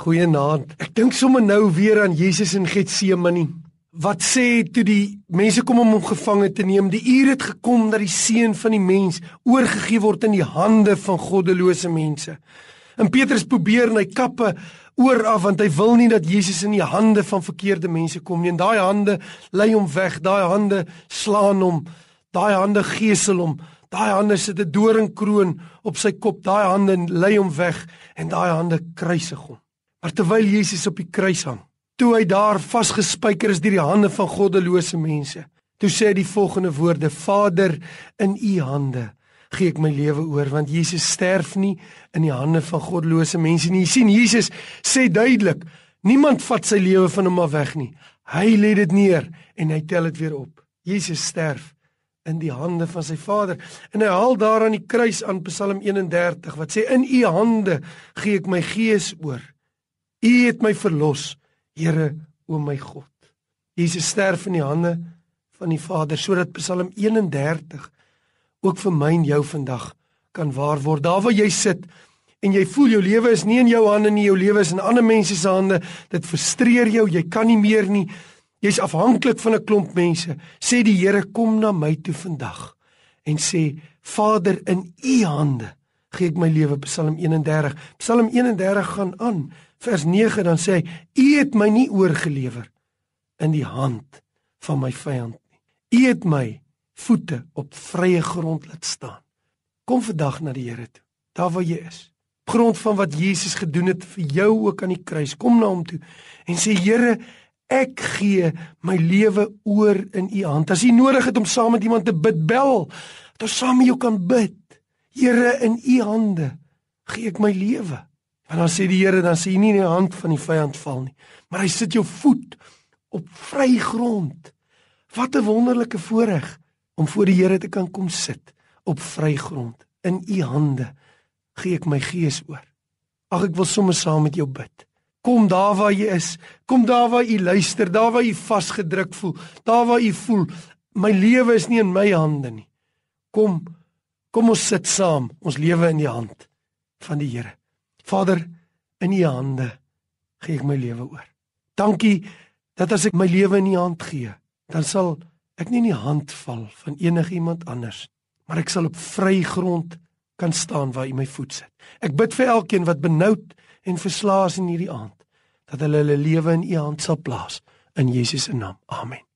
Goeienaand. Ek dink sommer nou weer aan Jesus in Getsemane. Wat sê toe die mense kom om hom gevange te neem, die uur het gekom dat die seun van die mens oorgegee word in die hande van goddelose mense. En Petrus probeer en hy kappe oor af want hy wil nie dat Jesus in die hande van verkeerde mense kom nie. En daai hande lei hom weg, daai hande slaan hom, daai hande gesel hom. Daai hande sit 'n doringkroon op sy kop. Daai hande lei hom weg en daai hande kruisig hom. Maar terwyl Jesus op die kruis hang, toe hy daar vasgespijker is deur die hande van goddelose mense, toe sê hy die volgende woorde: Vader, in U hande gee ek my lewe oor, want Jesus sterf nie in die hande van goddelose mense nie. Jy sien Jesus sê duidelik, niemand vat sy lewe van hom af weg nie. Hy lê dit neer en hy tel dit weer op. Jesus sterf in die hande van sy Vader. En hy haal daar aan die kruis aan Psalm 31 wat sê in u hande gee ek my gees oor. U het my verlos, Here, o my God. Jesus sterf in die hande van die Vader sodat Psalm 31 ook vir my en jou vandag kan waar word. Daar waar jy sit en jy voel jou lewe is nie in jou hande nie, jou lewe is in ander mense se hande. Dit frustreer jou, jy kan nie meer nie. Jy's afhanklik van 'n klomp mense. Sê die Here kom na my toe vandag en sê Vader in u hande gee ek my lewe Psalm 31. Psalm 31 gaan aan vers 9 dan sê hy: U het my nie oorgelewer in die hand van my vyand nie. U het my voete op vrye grond laat staan. Kom vandag na die Here toe. Daar waar jy is. Grond van wat Jesus gedoen het vir jou ook aan die kruis. Kom na hom toe en sê Here, ek gee my lewe oor in u hand. As jy nodig het om saam met iemand te bid, bel. Dat ons saam met jou kan bid. Here, in u hande gee ek my lewe. En dan sê die Here dan sê jy nie in die hand van die vyand val nie, maar hy sit jou voet op vry grond. Wat 'n wonderlike voorreg om voor die Here te kan kom sit op vry grond. In u hande gee ek my gees oor. Ag ek wil sommer saam met jou bid. Kom daar waar jy is. Kom daar waar jy luister, daar waar jy vasgedruk voel, daar waar jy voel my lewe is nie in my hande nie. Kom, kom ons sit saam, ons lewe in die hand van die Here. Vader, in U hande gee ek my lewe oor. Dankie dat as ek my lewe in U hand gee, dan sal ek nie in die hand val van enigiemand anders, maar ek sal op vry grond kan staan waar U my voet sit. Ek bid vir elkeen wat benoud en verslaas in hierdie aand, dat hulle hulle lewe in U hand sal plaas in Jesus se naam. Amen.